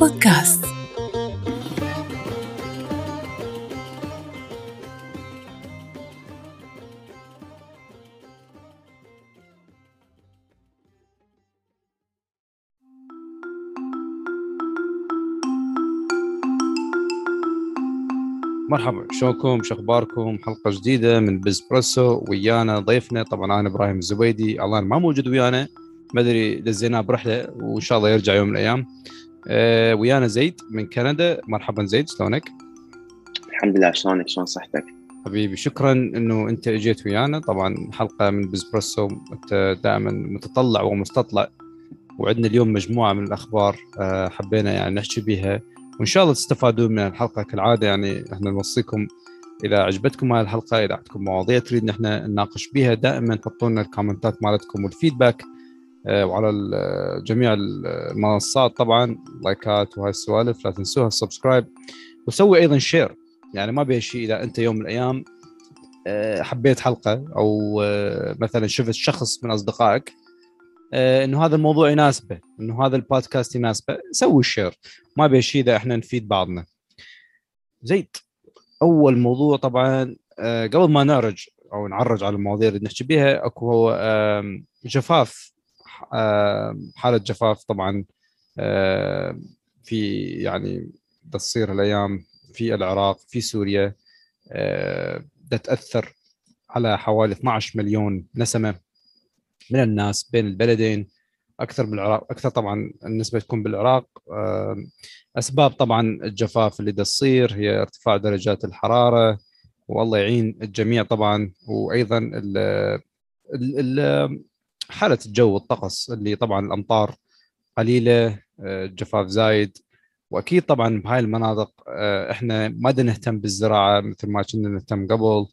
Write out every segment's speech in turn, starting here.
بودكاست. مرحبا شلونكم؟ شو أخباركم؟ حلقة جديدة من بزبريسو ويانا ضيفنا طبعا أنا إبراهيم الزبيدي. الله ما موجود ويانا ما أدري دزيناه برحلة وإن شاء الله يرجع يوم من الأيام. أه ويانا زيد من كندا. مرحبا زيد شلونك؟ الحمد لله شلونك؟ شلون صحتك؟ حبيبي شكرا إنه أنت إجيت ويانا. طبعا حلقة من بزبريسو أنت دائما متطلع ومستطلع وعندنا اليوم مجموعة من الأخبار أه حبينا يعني نحكي بها وإن شاء الله تستفادون من الحلقة كالعادة يعني إحنا نوصيكم إذا عجبتكم هاي الحلقة إذا عندكم مواضيع تريد نحن نناقش بها دائما حطوا لنا الكومنتات مالتكم والفيدباك. آه، وعلى جميع المنصات طبعا لايكات وهاي السوالف لا تنسوها ال subscribe وسوي أيضا share يعني ما بيها شيء إذا أنت يوم من الأيام آه، حبيت حلقة أو آه، مثلا شفت شخص من أصدقائك إنه هذا الموضوع يناسبه إنه هذا البودكاست يناسبه سوي ال share ما بيها شيء إذا إحنا نفيد بعضنا. زيد أول موضوع طبعا قبل ما نعرج أو نعرج على المواضيع اللي نحكي بها أكو جفاف حالة جفاف طبعا في يعني تصير الأيام في العراق في سوريا ده تأثر على حوالي 12 مليون نسمة من الناس بين البلدين أكثر بالعراق أكثر طبعا النسبة تكون بالعراق. أسباب طبعا الجفاف اللي تصير هي ارتفاع درجات الحرارة والله يعين الجميع طبعا وأيضا ال ال حالة الجو والطقس اللي طبعا الأمطار قليلة الجفاف زايد. وأكيد طبعا بهاي المناطق إحنا ما نهتم بالزراعة مثل ما كنا نهتم قبل.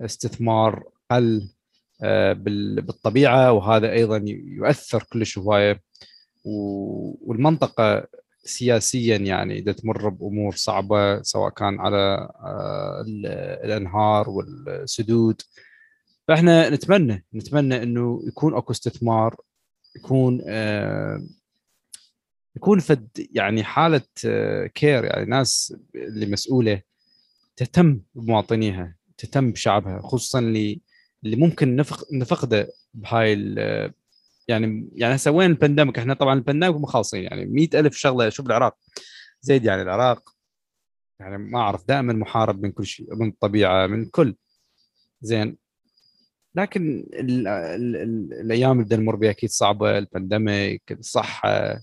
استثمار قل بالطبيعة وهذا أيضا يؤثر كلش هواية. والمنطقة سياسيا يعني إذا تمر بأمور صعبة سواء كان على الأنهار والسدود فاحنا نتمنى نتمنى إنه يكون أكو استثمار يكون يكون فد يعني حالة care يعني ناس اللي مسؤولة تهتم بمواطنيها تهتم بشعبها خصوصا اللي اللي ممكن نفق نفقده بهاي يعني يعني هسه وين ال pandemic إحنا طبعا ال pandemic مخلصين يعني مئة ألف شغلة شوف العراق. زيد يعني العراق يعني ما أعرف دائما محارب من كل شيء من الطبيعه من كل. زين. لكن ال ال ال الأيام اللي نمر بها أكيد صعبة البانديميك الصحة.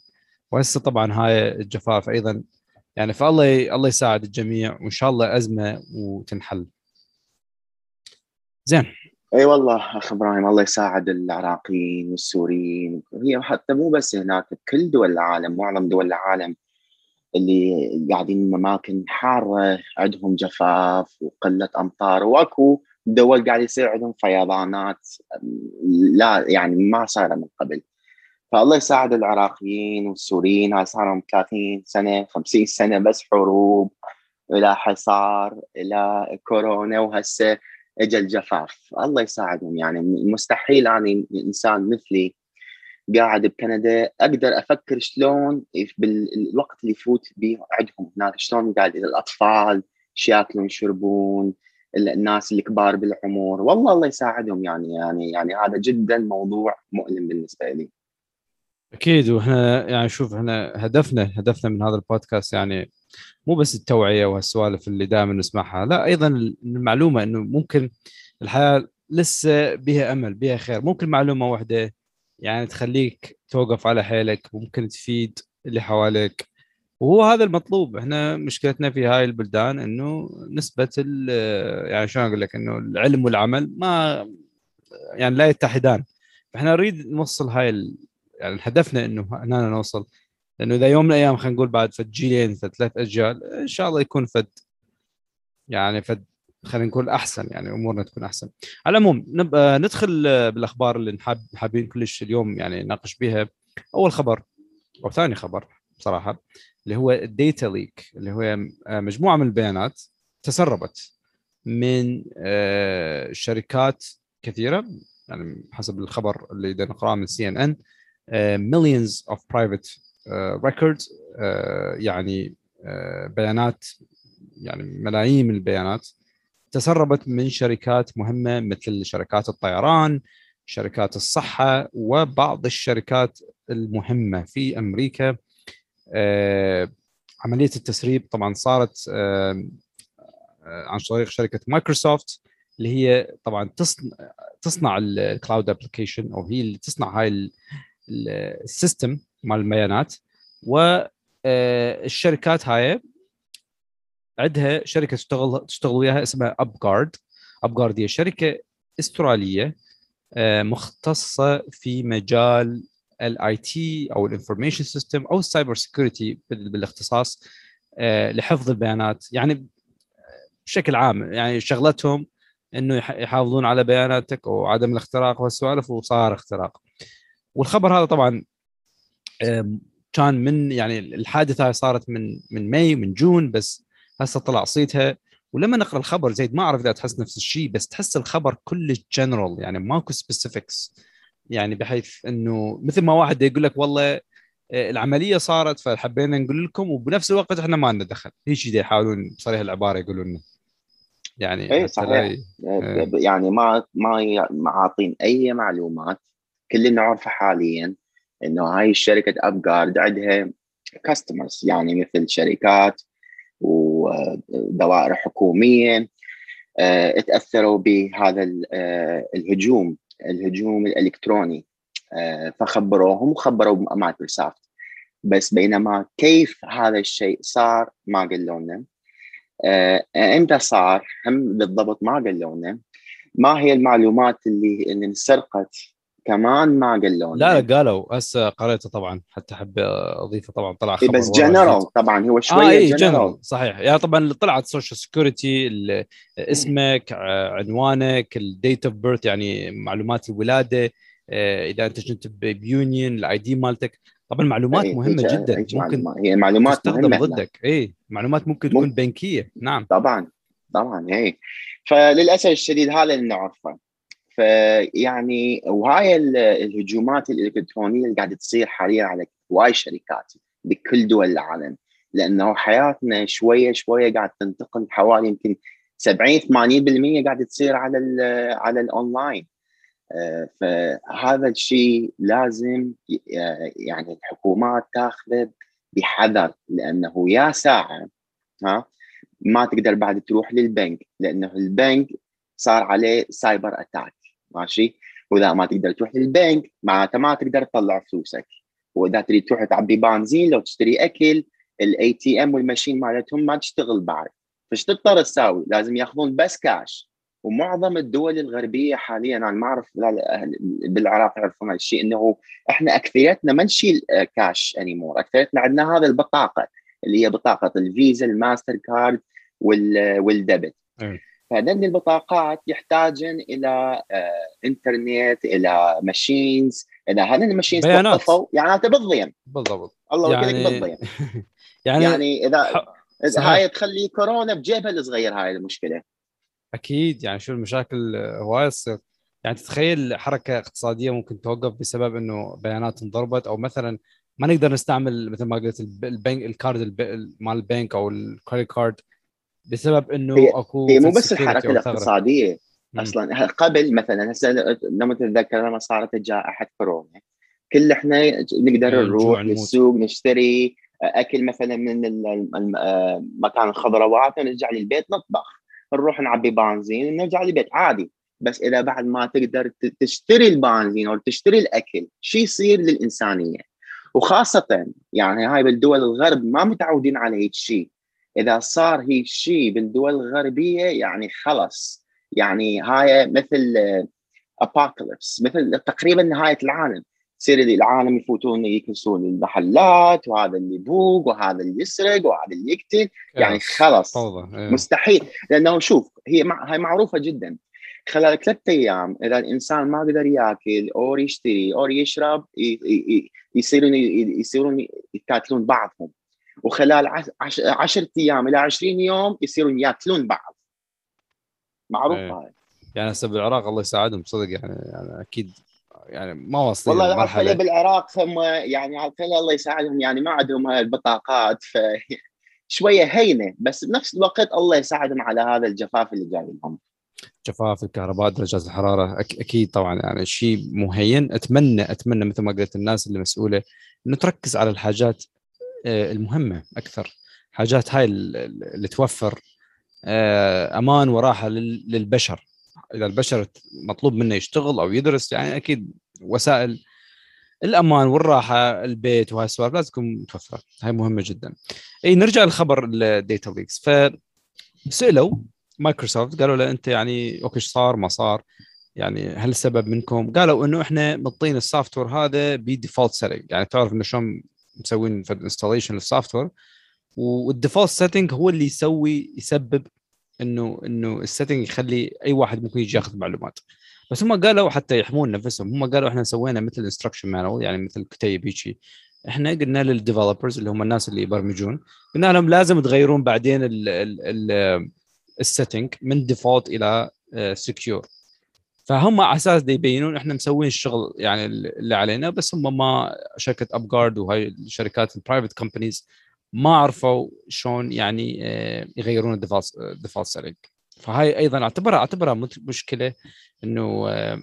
وهسه طبعا هاي الجفاف أيضا يعني فالله الله يساعد الجميع وإن شاء الله أزمة وتنحل. زين. أي والله أخ إبراهيم الله يساعد العراقيين والسوريين. هي حتى مو بس هناك بكل دول العالم معظم دول العالم اللي قاعدين باماكن حارة عندهم جفاف وقلة أمطار. وأكو دول قاعد يصير عندهم فيضانات لا يعني ما صايرة من قبل. فالله يساعد العراقيين والسوريين هاي صار لهم 30 سنة 50 سنة بس حروب إلى حصار إلى كورونا وهسه اجى الجفاف. الله يساعدهم يعني مستحيل أنا إنسان مثلي قاعد بكندا أقدر أفكر شلون بالوقت اللي يفوت به عندهم هناك شلون قاعد الأطفال شو ياكلون يشربون الناس الكبار بالعمر. والله الله يساعدهم يعني يعني يعني هذا جدا موضوع مؤلم بالنسبة لي. أكيد. وإحنا يعني شوف إحنا هدفنا هدفنا من هذا البودكاست يعني مو بس التوعية وهالسوالف اللي دائما نسمعها لا أيضا المعلومة إنه ممكن الحياة لسه بها أمل بها خير. ممكن معلومة واحدة يعني تخليك توقف على حيلك ممكن تفيد اللي حواليك. وهو هذا المطلوب. إحنا مشكلتنا في هاي البلدان إنه نسبة يعني شلون أقول لك إنه العلم والعمل ما يعني لا يتحدان. فإحنا نريد نوصل هاي يعني هدفنا إنه هنا نوصل. لأنه إذا يوم من الأيام خلينا نقول بعد فد جيلين ثلاث أجيال إن شاء الله يكون فد يعني فد خلينا نقول أحسن يعني أمورنا تكون أحسن. على العموم ندخل بالأخبار اللي حابين كلش اليوم يعني نناقش بها أول خبر أو ثاني خبر بصراحة اللي هو ال data leak اللي هو مجموعة من البيانات تسربت من شركات كثيرة يعني حسب الخبر اللي نقرأه من سي ان ان millions of private record يعني آه، بيانات يعني ملايين من البيانات تسربت من شركات مهمة مثل شركات الطيران شركات الصحة وبعض الشركات المهمة في أمريكا. آه، عملية التسريب طبعا صارت آه، عن طريق شركة مايكروسوفت اللي هي طبعا تصنع تصنع ال cloud application أو هي اللي تصنع هاي ال system مال البيانات. والشركات هاي عندها شركة تشتغل تشتغل وياها اسمها UpGuard UpGuard هي شركة أسترالية آه، مختصة في مجال ال IT أو ال information system أو ال cyber security بالاختصاص آه، لحفظ البيانات. يعني بشكل عام يعني شغلتهم إنه يحافظون على بياناتك وعدم الاختراق والسوالف وصار اختراق. والخبر هذا طبعا كان من يعني الحادثة صارت من من ماي من جون بس هسه طلع صيتها. ولما نقرأ الخبر زيد ما أعرف إذا تحس نفس الشيء بس تحس الخبر كلش جنرال يعني ماكو specifics يعني بحيث إنه مثل ما واحد يقول لك والله آه، العملية صارت فحبينا نقول لكم وبنفس الوقت إحنا ما لنا دخل. هيك يحاولون بصريح العبارة يقولون لنا. يعني اي صحيح. آه. يعني ما ما عاطين أي معلومات. كل اللي نعرفه حاليا إنه هاي الشركة UpGuard عندها customers يعني مثل شركات ودوائر حكومية تأثروا بهذا الهجوم. الهجوم الإلكتروني آه فخبروهم وخبروا مايكروسوفت. بس بينما كيف هذا الشيء صار ما قالوا لنا. إمتى صار؟ هم بالضبط ما قالوا لنا. ما هي المعلومات اللي اللي انسرقت كمان ما قالوا لا لا قالوا. هسه قريته طبعا حتى احب أضيفه. طبعا طلع خبر بس جنرال طبعا هو شوية آه إيه جنرال صحيح. يعني طبعا طلعت social security اسمك عنوانك ال date of birth يعني معلومات الولادة آه، إذا أنت كنت ب union ال ID مالتك. طبعا معلومات أي مهمة جدا. ممكن هي معلومات تستخدم مهمة ضدك. اي معلومات ممكن تكون مم... بنكية. نعم. طبعا طبعا اي فللأسف الشديد هذا اللي نعرفه. فيعني وهاي الهجومات الإلكترونية اللي قاعدة تصير حاليا على هواي شركات بكل دول العالم لأنه حياتنا شوية شوية قاعد تنتقل حوالي يمكن 70 80% قاعدة تصير على على الأونلاين. آه، فهذا الشيء لازم يعني الحكومات تاخذه بحذر لأنه يا ساعة ها ما تقدر بعد تروح للبنك لأنه البنك صار عليه cyber attack. ماشي؟ وإذا ما تقدر تروح للبنك معناته ما تقدر تطلع فلوسك. وإذا تريد تروح تعبي بنزين لو تشتري أكل ال ATM وال machine مالتهم ما تشتغل بعد. فايش تضطر تساوي؟ لازم ياخذون بس كاش ومعظم الدول الغربية حاليا أنا ما أعرف بالعراق يعرفون الشيء إنه إحنا أكثريتنا ما نشيل cash anymore أكثريتنا عندنا هذا البطاقة اللي هي بطاقة الفيزا الماستر كارد وال debit. فهذين البطاقات يحتاجن إلى آه إنترنت إلى machines اذا هذين ال machines توقفوا يعني أنت بالضيم. بالضبط. الله يعني... بالضيم. يعني يعني إذا ح... إذا هاي تخلي كورونا بجيبها الصغير هاي المشكلة. أكيد. يعني شو المشاكل هوايه تصير. يعني تتخيل حركة اقتصادية ممكن توقف بسبب إنه بيانات انضربت أو مثلا ما نقدر نستعمل مثل ما قلت البنك الكارد مال البنك أو الكريدت كارد. بسبب إنه أكو هي مو بس الحركة الاقتصاديه أصلا قبل مثلا هسه لما تتذكر لما صارت جائحه كورونا كل إحنا نقدر نروح للسوق نشتري أكل مثلا من آه، مكان الخضروات ونرجع للبيت نطبخ. نروح نعبي بنزين ونرجع للبيت. عادي. بس إذا بعد ما تقدر تشتري البنزين أو تشتري الأكل شو يصير للإنسانية. وخاصة يعني هاي بالدول الغرب ما متعودين على هيك شيء إذا صار هيك شيء بالدول الغربية يعني خلص يعني هاي مثل ابوكاليبس مثل تقريبا نهاية العالم. يصير العالم يفوتون يكنسون المحلات وهذا اللي يبوق وهذا اللي يسرق وهذا اللي يقتل. يعني خلص إيه. مستحيل. لأنه شوف هي هاي معروفة جدا. خلال ثلاثة أيام إذا الإنسان ما قدر يأكل أو يشتري أو يشرب يصيرون يصيرون يقاتلون بعضهم. وخلال 10 أيام إلى 20 يوم يصيرون ياكلون بعض معروف أيه. هاي يعني هسه بالعراق الله يساعدهم صدق يعني, يعني أكيد يعني ما واصلين والله. العقلية بالعراق هم يعني عقلية الله يساعدهم يعني ما عندهم هاي البطاقات ف شوية هينة بس بنفس الوقت الله يساعدهم على هذا الجفاف اللي جاي لهم جفاف الكهرباء درجات الحرارة أك- أكيد طبعا يعني شيء مهين أتمنى أتمنى مثل ما قلت الناس اللي مسؤولة إنه تركز على الحاجات المهمة أكثر. حاجات هاي ال- ال- اللي توفر آه، أمان وراحة لل- للبشر. إذا البشر مطلوب منه يشتغل أو يدرس يعني أكيد وسائل الأمان والراحة البيت وهاي السوالف لازم تكون متوفره هاي مهمة جدا. إي نرجع لخبر ال data leaks فسالوا مايكروسوفت قالوا له أنت يعني okay إيش صار؟ ما صار. يعني هل السبب منكم؟ قالوا إنه إحنا مطين ال software هذا ب default setting. يعني تعرف إنه شلون مسوين في ال installation لل software وال default setting هو اللي يسوي يسبب إنه إنه ال setting يخلي أي واحد ممكن يجي ياخذ معلومات. بس هم قالوا حتى يحمون نفسهم. هم قالوا إحنا سوينا مثل instruction manual يعني مثل كتيب هيجي. إحنا قلنا لل developers اللي هم الناس اللي يبرمجون قلنا لهم لازم تغيرون بعدين ال ال ال ال setting من default إلى secure فهم على أساس يبينون إحنا مسوين الشغل يعني اللي علينا بس هم ما شركة UpGuard وهاي الشركات ال private companies ما عرفوا شلون يعني آه، يغيرون ال default setting فهاي أيضا أعتبرها أعتبرها مشكلة إنه آه،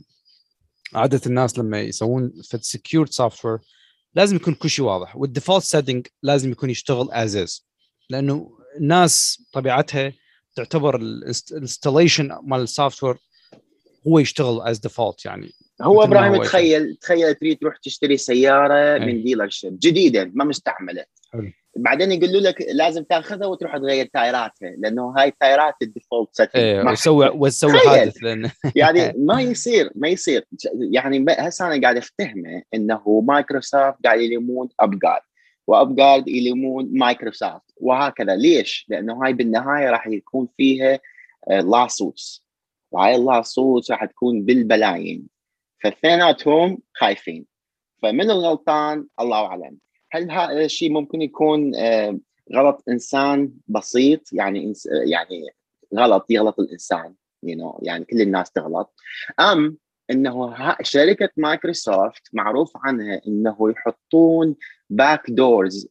عادة الناس لما يسوون في secured software لازم يكون كل شيء واضح وال default setting لازم يكون يشتغل as لأنه الناس طبيعتها تعتبر ال installation مال ال software هو يشتغل as default يعني هو إبراهيم هو تخيل تخيل تريد تروح تشتري سيارة أي. من dealership جديدة ما مستعملة حلو. بعدين يقولوا لك لازم تاخذها وتروح تغير تايراتها لأنه هاي تايرات ال default setting إيه ما- وتسوي وتسوي. حادث لأن يعني ما يصير ما يصير يعني هسه أنا قاعد أفتهمه إنه مايكروسوفت قاعد يلمون SolarWinds و SolarWinds يلمون مايكروسوفت وهكذا ليش؟ لأنه هاي بالنهاية راح يكون فيها lawsuits وهاي ال lawsuits راح تكون بالبلايين. فاثنيناتهم خايفين. فمن الغلطان الله أعلم. هل هذا الشيء ممكن يكون آه، غلط إنسان بسيط؟ يعني إنس- يعني غلط يغلط الإنسان you know, يعني كل الناس تغلط. أم إنه شركة مايكروسوفت معروف عنها إنه يحطون back doors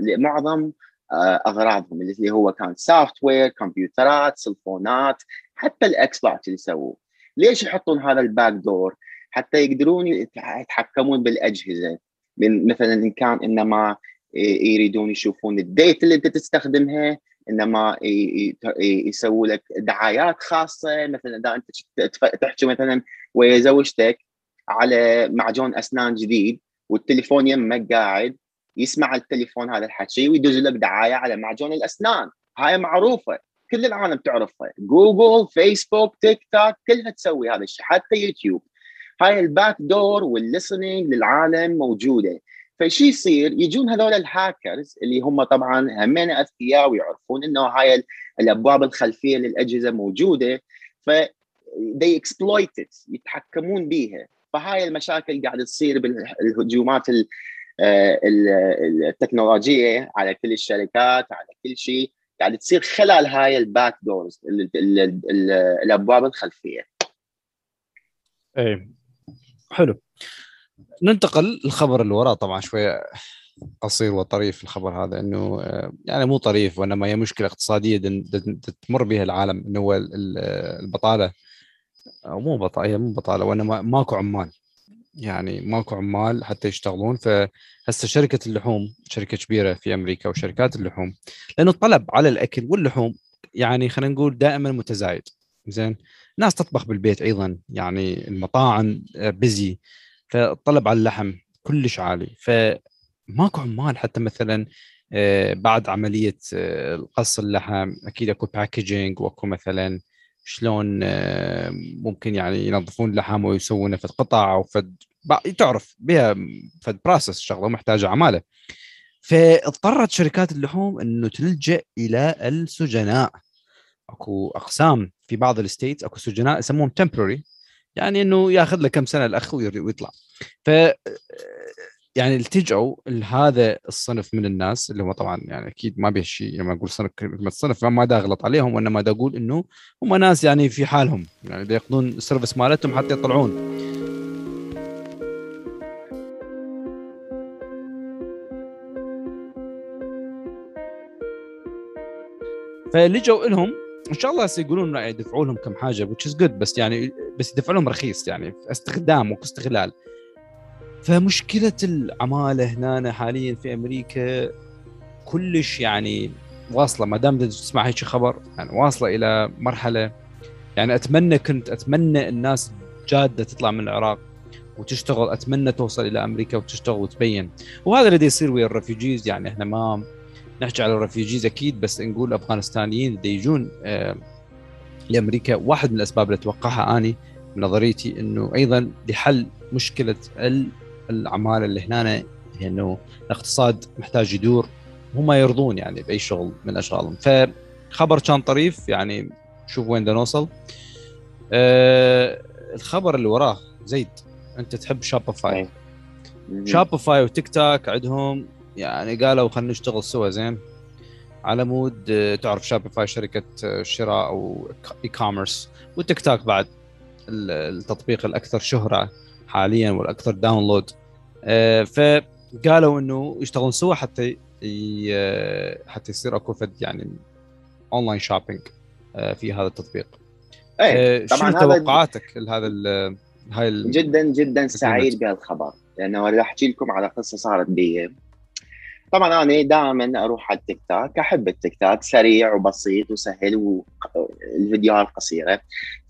لمعظم آه، أغراضهم اللي هو كان software كمبيوترات سلفونات حتى الاكس اللي سووه. ليش يحطون هذا ال back door؟ حتى يقدرون يتح- يتحكمون بالأجهزة. من مثلا إن كان إنما يريدون يشوفون ال data اللي أنت تستخدمها إنما يسووا لك دعايات خاصة. مثلا إذا أنت تحكي مثلا ويا زوجتك على معجون أسنان جديد والتليفون يمك قاعد يسمع التليفون هذا الحكي ويدز لك دعاية على معجون الأسنان. هاي معروفة. كل العالم تعرفها. جوجل فيسبوك تيك توك كلها تسوي هذا الشيء حتى يوتيوب هاي ال back door وال listening للعالم موجودة. فشي يصير يجون هذول الهاكرز اللي هم طبعا همين أذكياء ويعرفون إنه هاي ال- الأبواب الخلفية للأجهزة موجودة ف they exploit it يتحكمون بيها. فهاي المشاكل قاعدة تصير بالهجومات ال- آه، ال- التكنولوجية على كل الشركات على كل شيء. قاعدة تصير خلال هاي ال back doors ال- ال- ال- الأبواب الخلفية. إيه. حلو. ننتقل للخبر اللي وراه. طبعا شوية قصير وطريف الخبر هذا إنه آه، يعني مو طريف وإنما هي مشكلة اقتصادية تمر بها العالم إنه هو ال- ال- البطالة. أو مو بطالة مو بطالة وإنما ماكو عمال. يعني ماكو عمال حتى يشتغلون. فهسه شركة اللحوم شركة كبيرة في أمريكا وشركات اللحوم لأنه الطلب على الأكل واللحوم يعني خلينا نقول دائما متزايد. زين؟ ناس تطبخ بالبيت أيضا يعني المطاعم بزي فالطلب على اللحم كلش عالي. فماكو عمال حتى مثلا آه، بعد عملية آه، قص اللحم أكيد أكو packaging وأكو مثلا شلون آه، ممكن يعني ينظفون اللحم ويسوونه في قطع أو فد تعرف بها فد process شغلة محتاجة عمالة. فاضطرت شركات اللحوم إنه تلجأ إلى السجناء. أكو أقسام في بعض ال states أكو سجناء يسموهم temporary يعني إنه ياخذ له كم سنة الأخ ويطلع. ف يعني التجأوا لهذا الصنف من الناس اللي هو طبعا يعني أكيد ما به شيء لما أقول صنف كلمه صنف ما دا اغلط عليهم وإنما دا أقول إنه هم ناس يعني في حالهم يعني دا يقضون ال service مالتهم حتى يطلعون. فلجوا لهم إن شاء الله سيقولون يدفعوا لهم كم حاجة which is good بس يعني بس يدفعوا لهم رخيص يعني استخدام واستغلال فمشكلة العمالة هنا حاليا في أمريكا كلش يعني واصلة ما دام تسمع هيك خبر يعني واصلة إلى مرحلة يعني أتمنى كنت أتمنى الناس جادة تطلع من العراق وتشتغل أتمنى توصل إلى أمريكا وتشتغل وتبين. وهذا اللي يصير ويا الرفيجيز يعني إحنا ما نحكي على الرفيجيز أكيد بس نقول أفغانستانيين اللي يجون آه لأمريكا واحد من الأسباب اللي اتوقعها أني نظريتي إنه أيضا لحل مشكلة العماله اللي هنا إنه الاقتصاد محتاج يدور هم يرضون يعني بأي شغل من أشغالهم. فخبر كان طريف يعني شوف وين بدنا نوصل. أه الخبر اللي وراه زيد أنت تحب شوبيفاي شوبيفاي وتيك توك عندهم يعني قالوا خلينا نشتغل سوا زين. على مود آه، تعرف شوبيفاي شركة آه، شراء أو e-commerce وتيك توك بعد التطبيق الأكثر شهرة. حاليا والأكثر download أه فقالوا إنه يشتغلون سوا حتى حتى يصير أكو فد يعني online shopping في هذا التطبيق. إيه طبعا شنو توقعاتك لهذا هاي. جدا جدا سعيد بهالخبر لأنه راح أحكي لكم على قصة صارت بي طبعا أنا دائما أروح على التيك توك أحب التيك توك سريع وبسيط وسهل والفيديوهات قصيره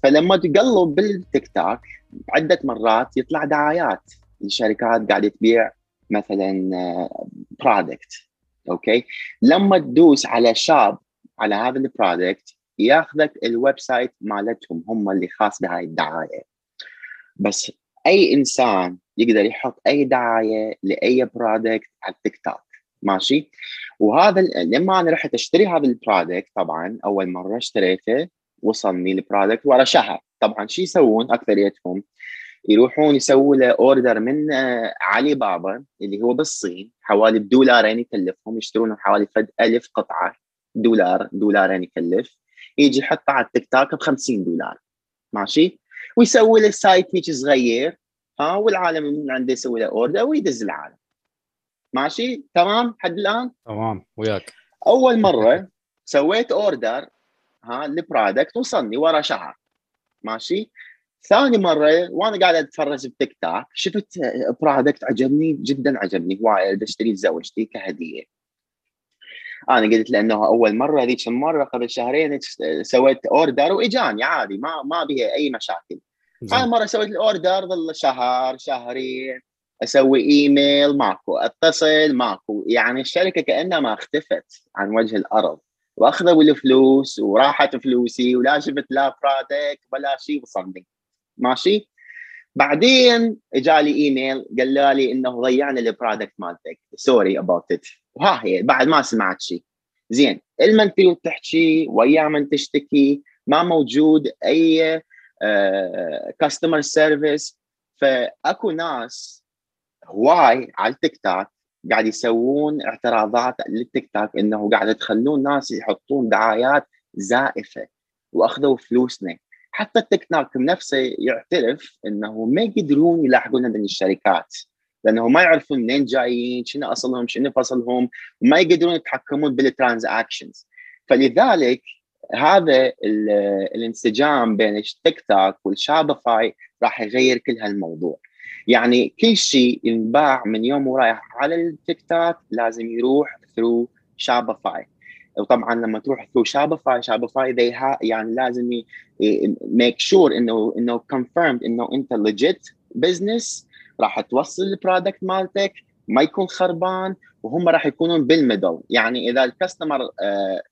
فلما تقلب بالتيك توك عدة مرات يطلع دعايات لشركات قاعدة تبيع مثلا product آه، okay؟ لما تدوس على shop على هذا ال product ياخذك ال website مالتهم هم اللي خاص بهاي الدعاية. بس أي إنسان يقدر يحط أي دعاية لأي product على التيك توك. ماشي؟ وهذا لما أنا رحت أشتري هذا ال product طبعا أول مرة اشتريته وصلني ال product ورا شهر. طبعا شو يسوون أكثريتهم؟ يروحون يسووا له order من آه، علي بابا اللي هو بالصين حوالي بدولارين يكلفهم يشترون حوالي فد ألف قطعة دولار دولارين يكلف. يجي يحطها على التيك توك ب 50 دولار. ماشي؟ ويسوي له site هيك صغير ها والعالم من عنده يسوي له order ويدز العالم. ماشي؟ تمام؟ حد الآن؟ تمام وياك. أول مرة سويت order ها ال product وصلني ورا شهر. ماشي؟ ثاني مرة وأنا قاعد أتفرج بتيك توك شفت product عجبني جدا عجبني وايد أشتري لزوجتي كهدية. أنا قلت لأنه أول مرة هذيك المرة قبل شهرين سويت order وإجاني عادي ما ما بها أي مشاكل. هاي المره سويت ال order ظل شهر شهرين. أسوي إيميل ماكو أتصل ماكو يعني الشركة كأنها ما اختفت عن وجه الأرض. وأخذوا الفلوس وراحت فلوسي ولا شفت لا product ولا شيء وصلني ماشي؟ بعدين إجالي إيميل قال لي إنه ضيعنا ال product مالتك. sorry about it وها هي بعد ما سمعت شيء زين المن تحكي ويا من تشتكي ما موجود أي customer uh, service فأكو ناس هواي على التيك توك قاعد يسوون اعتراضات للتيك توك إنه قاعد تخلون ناس يحطون دعايات زائفة وأخذوا فلوسنا. حتى التيك توك نفسه يعترف إنه ما يقدرون يلاحقون هذه الشركات لأنه ما يعرفون منين جايين شنو أصلهم شنو فصلهم وما يقدرون يتحكمون بال transactions. فلذلك هذا الانسجام بين التيك توك وال Shopify راح يغير كل هالموضوع. يعني كل شيء ينباع من يوم ورايح على التيك توك لازم يروح through Shopify وطبعا لما تروح through Shopify Shopify they يعني لازم make sure إنه إنه confirmed إنه أنت legit business راح توصل ال product مالتك ما يكون خربان وهم راح يكونون بال middle يعني إذا ال customer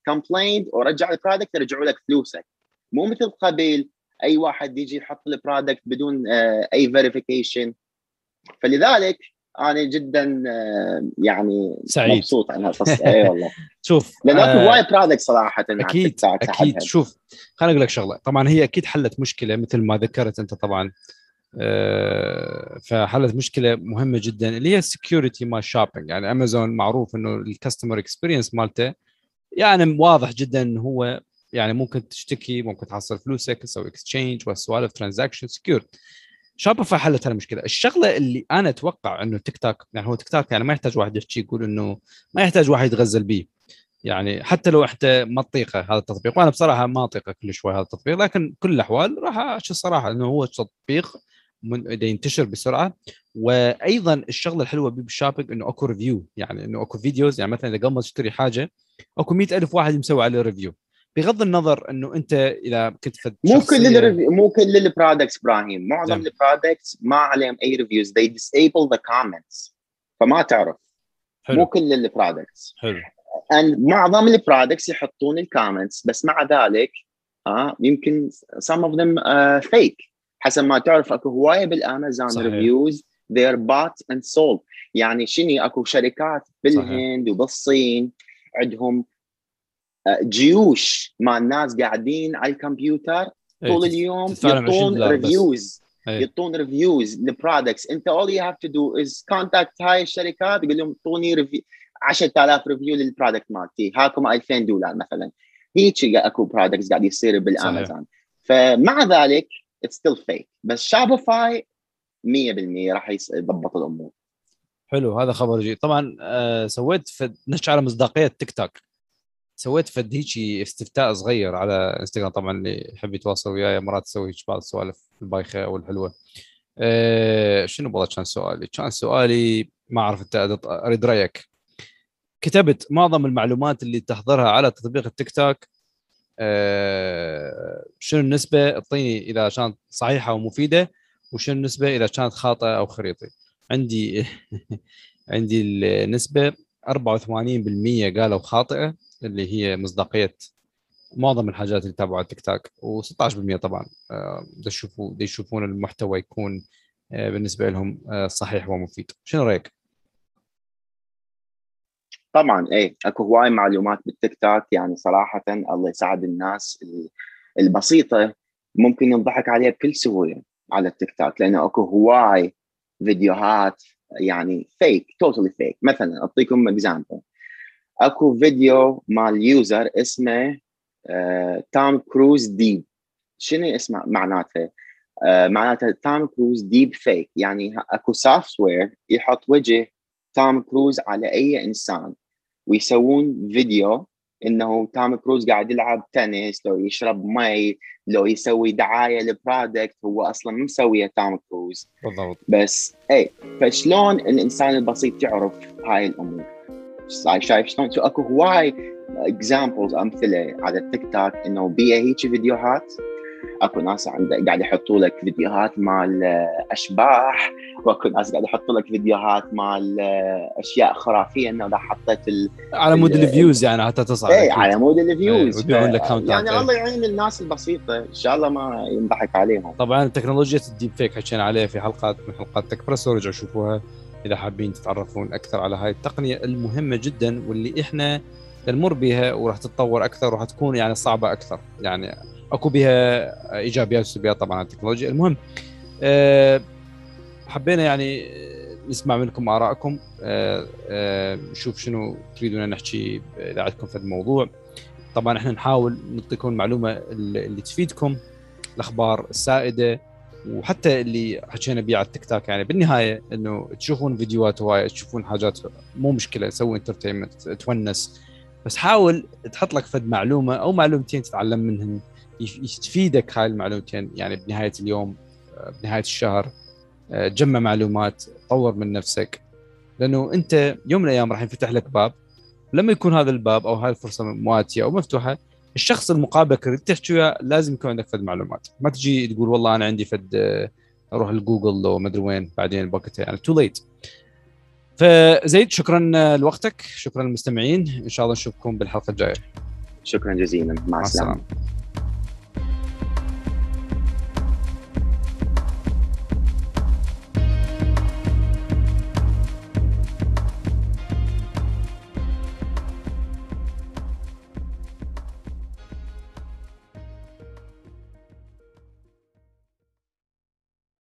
complained آه، ورجع ال product يرجعوا لك فلوسك. مو مثل قبل أي واحد يجي يحط ال product بدون آه، أي verification فلذلك أنا جدا آه، يعني سعيد. مبسوط عن هالقصة. اي والله. شوف لأنه آه وايد product صراحة أكيد أكيد. شوف خليني أقول لك شغلة. طبعا هي أكيد حلت مشكلة مثل ما ذكرت أنت طبعا. آه فحلت مشكلة مهمة جدا اللي هي ال security مال shopping يعني امازون معروف إنه ال customer experience مالته يعني واضح جدا إنه هو يعني ممكن تشتكي ممكن تحصل فلوسك تسوي exchange والسوالف transaction secure Shopify حلت هالمشكله الشغلة اللي أنا أتوقع إنه تيك توك يعني هو تيك توك يعني ما يحتاج واحد يحكي يقول إنه ما يحتاج واحد يتغزل به يعني حتى لو حتى ما تطيقه هذا التطبيق وأنا بصراحة ما أطيقه كل شوي هذا التطبيق لكن كل الأحوال راح أشوف الصراحه إنه هو تطبيق من ينتشر بسرعة. وأيضا الشغلة الحلوة بال shopping إنه أكو review يعني إنه أكو videos يعني مثلا إذا قبل ما تشتري حاجة أكو مئة ألف واحد مسوي عليه review بغض النظر إنه أنت إذا كنت فد مو كل ال review مو كل ال products إبراهيم. معظم نعم. ال products ما عليهم أي reviews they disable the comments. فما تعرف. مو حلو. كل ال products حلو. And معظم ال products يحطون ال comments بس مع ذلك ها يمكن some of them uh, fake. حسب ما تعرف أكو هواية بالأمازون صحيح. reviews they are bought and sold. يعني شنو أكو شركات بالهند وبالصين عندهم آه، جيوش مع الناس قاعدين على الكمبيوتر إيه، طول اليوم تدفع لهم 20 يعطون. reviews إيه. يعطون reviews لل products انت all you have to do is contact هاي الشركات يقول لهم اعطوني review 10000 review لل product مالتي. هاكم 2000 دولار مثلا. هيك أكو products قاعد يصير بالأمازون. فمع ذلك it's still fake بس Shopify 100% راح يضبط الأمور. حلو هذا خبر جيد. طبعا آه سويت نحكي على مصداقية تيك توك سويت فد هيجي استفتاء صغير على إنستغرام طبعا اللي يحب يتواصل وياي مرات أسوي بعض السوالف البايخة أو الحلوه آه شنو والله كان سؤالي؟ كان سؤالي ما أعرف أنت اريد رأيك. كتبت معظم المعلومات اللي تحضرها على تطبيق التيك توك آه شنو النسبة؟ أعطيني إذا كانت صحيحة ومفيده وشنو النسبة إذا كانت خاطئة أو خريطي عندي عندي النسبة 84% قالوا خاطئة. اللي هي مصداقية معظم الحاجات اللي تابعوا على التيك توك و16% طبعا آه، يشوفوا يشوفون المحتوى يكون آه، بالنسبة لهم آه، صحيح ومفيد. شنو رأيك؟ طبعا إيه أكو هواي معلومات بالتيك توك يعني صراحة الله يساعد الناس ال- البسيطة ممكن ينضحك عليها بكل سهولة على التيك توك لأنه أكو هواي فيديوهات يعني فيك totally fake مثلا أعطيكم example اكو فيديو مال user اسمه Tom Cruise Deep شنو اسمه معناته؟ آه، معناته Tom Cruise deep fake يعني اكو software يحط وجه تام كروز على اي انسان ويسوون فيديو انه تام كروز قاعد يلعب تنس لو يشرب مي لو يسوي دعايه ل product هو أصلا مو مسويه تام كروز بالضبط. بس اي فشلون الانسان البسيط يعرف هاي الأمور شايف شايف شلون اكو هواي examples أمثلة على التيك توك إنه بيها هيك فيديوهات؟ أكو ناس عنده قاعد يحطوا لك فيديوهات مال آه، أشباح وأكو ناس قاعد يحطوا لك فيديوهات مال آه، أشياء خرافية إنه إذا حطيت ال... على مود ال- ال views يعني حتى تصعد أكيد. على مود الفيوز إيه، ويبيعون ف- يعني. الله يعين الناس البسيطة. إن شاء الله ما ينضحك عليهم. طبعا تكنولوجيا الديب فيك حكينا عليها في حلقات من حلقات تكبرس ورجعوا شوفوها إذا حابين تتعرفون أكثر على هاي التقنية المهمة جدا واللي إحنا نمر بها وراح تتطور أكثر وراح تكون يعني صعبة أكثر. يعني أكو بها إيجابيات وسلبيات طبعا على التكنولوجيا المهم. أه حبينا يعني نسمع منكم آرائكم. أه أه نشوف شنو تريدون نحكي إذا عندكم في الموضوع. طبعا إحنا نحاول نعطيكم المعلومة اللي تفيدكم الأخبار السائدة وحتى اللي حكينا بيه على التيك توك يعني بالنهاية إنه تشوفون فيديوهات هواية تشوفون حاجات مو مشكلة سوي entertainment تونس. بس حاول تحط لك فد معلومة أو معلومتين تتعلم منهن يف- تفيدك هاي المعلومتين. يعني بنهاية اليوم آه، بنهاية الشهر آه، تجمع معلومات طور من نفسك. لأنه أنت يوم من الأيام راح ينفتح لك باب. لما يكون هذا الباب أو هاي الفرصة مواتية أو مفتوحة الشخص المقابلك اللي تحكي وياه لازم يكون عندك فد معلومات. ما تجي تقول والله أنا عندي فد آه، أروح لجوجل لو ما أدري وين بعدين بوقتها يعني too late فزيد شكرا آه، لوقتك شكرا للمستمعين. إن شاء الله نشوفكم بالحلقة الجاية. شكرا جزيلا. مع السلامة.